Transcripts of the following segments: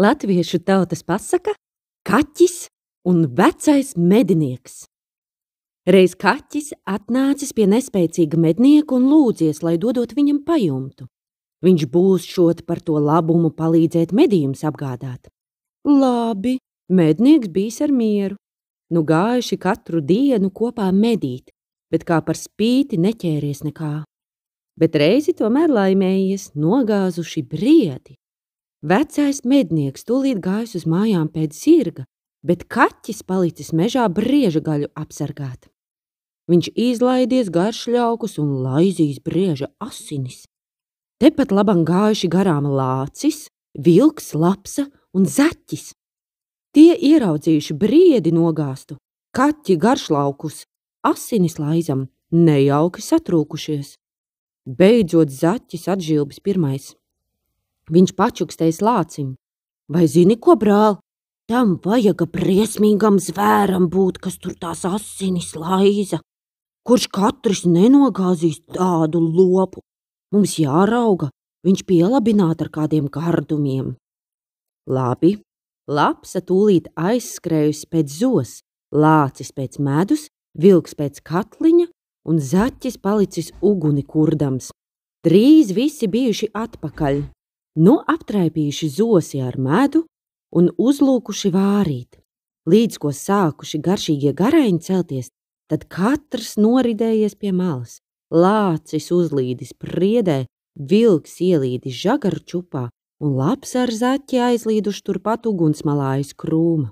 Latviešu tautas pasaka Kaķis un vecais mednieks. Reiz kaķis atnācis pie nespēcīga mednieka un lūdzies, lai dodot viņam pajumtu. Viņš būs šot par to labumu palīdzēt medījums apgādāt. Labi, mednieks bijis ar mieru. Nu gājuši katru dienu kopā medīt, bet kā par spīti neķēries nekā. Bet reizi tomēr laimējies, nogāzuši briedi. Vecais mednieks tūlīt gājis uz mājām pēc zirga, bet kaķis palicis mežā brieža gaļu apsargāt. Viņš izlaidies garš ļaukus un laizīs brieža asinis. Tepat labam gājuši garām lācis, vilks, lapsa un zaķis. Tie ieraudzījuši briedi nogāstu, kaķi garšlaukus, asinis laizam, nejauki satrūkušies. Beidzot zaķis atžilbis pirmais. Viņš pačukstējis lācim. Vai zini, ko, brāl? Tam vajag briesmīgam zvēram būt, kas tur tās asinis laiza. Kurš katrs nenogāzīs tādu lopu? Mums jārauga, viņš pielabināt ar kādiem gardumiem. Labi, lapsa tūlīt aizskrējusi pēc zos, lācis pēc medus, vilks pēc katliņa un zaķis palicis uguni kurdams. Drīz visi bijuši atpakaļ, nu aptraipījuši zosi ar medu un uzlūkuši vārīt. Līdz ko sākuši garšīgie garaiņi celties, tad katrs noridējies pie malas. Lācis uzlīdis priedē, vilks ielīdis žagaru čupā un labs ar zaķi aizlīduši turpat ugunsmalā aiz krūma.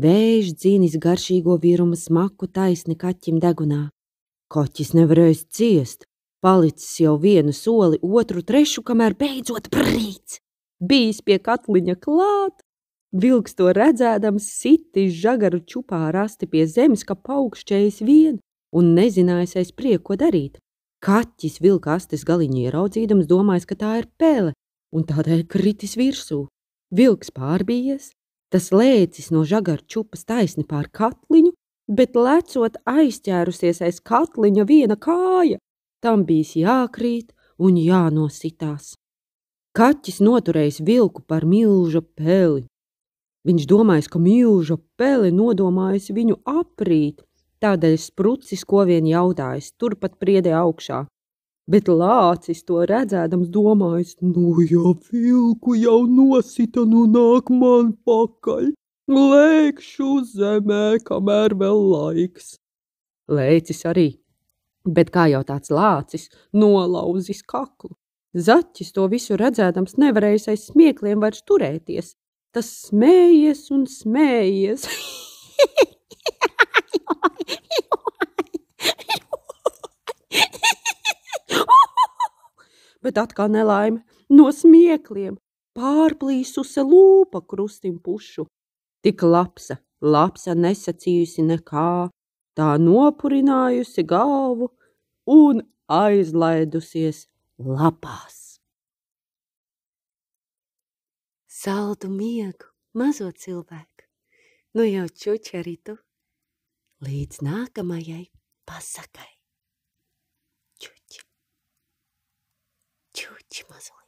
Vējš dzīnis garšīgo virumu smaku taisni kaķim degunā. Koķis nevarēja ciest, palicis jau vienu soli, otru, trešu, kamēr beidzot brīts. Bijis pie katliņa klāt, vilks to redzēdams sitis žagaru čupā rasti pie zemes, ka paukšķējis vien un nezinājis aiz prieku, ko darīt. Kaķis vilka astes galiņu ieraudzījams, domājis, ka tā ir pēle, un tādēļ kritis virsū. Vilks pārbījies, tas lēcis no žagaru čupas taisni pār katliņu, bet lecot aizķērusies aiz katliņa viena kāja, tam bijis jākrīt un jānositās. Kaķis noturējis vilku par milža peli. Viņš domājis, ka milža pele nodomājis viņu aprīt, tādēļ sprucis ko vien jautājis, turpat priedē augšā. Bet lācis to redzēdams domājis, nu ja vilku jau nosita, nu nāk man pakaļ, lēkšu zemē, kamēr vēl laiks. Lēcis arī bet kā jau tāds lācis nolauzis kaklu. Zaķis to visu redzēdams nevarēja aiz smiekliem vairs turēties. Tas smējies un smējies. Bet atkal nelaime no smiekliem pārplīsusi lūpa krustim pušu. Tik lapsa, lapsa nesacījusi nekā, tā nopurinājusi galvu un aizlaidusies lapās. Saldu miegu, mazo cilvēku, nu jau čuči arī tu, līdz nākamajai pasakai. Čuči, čuči mazliet.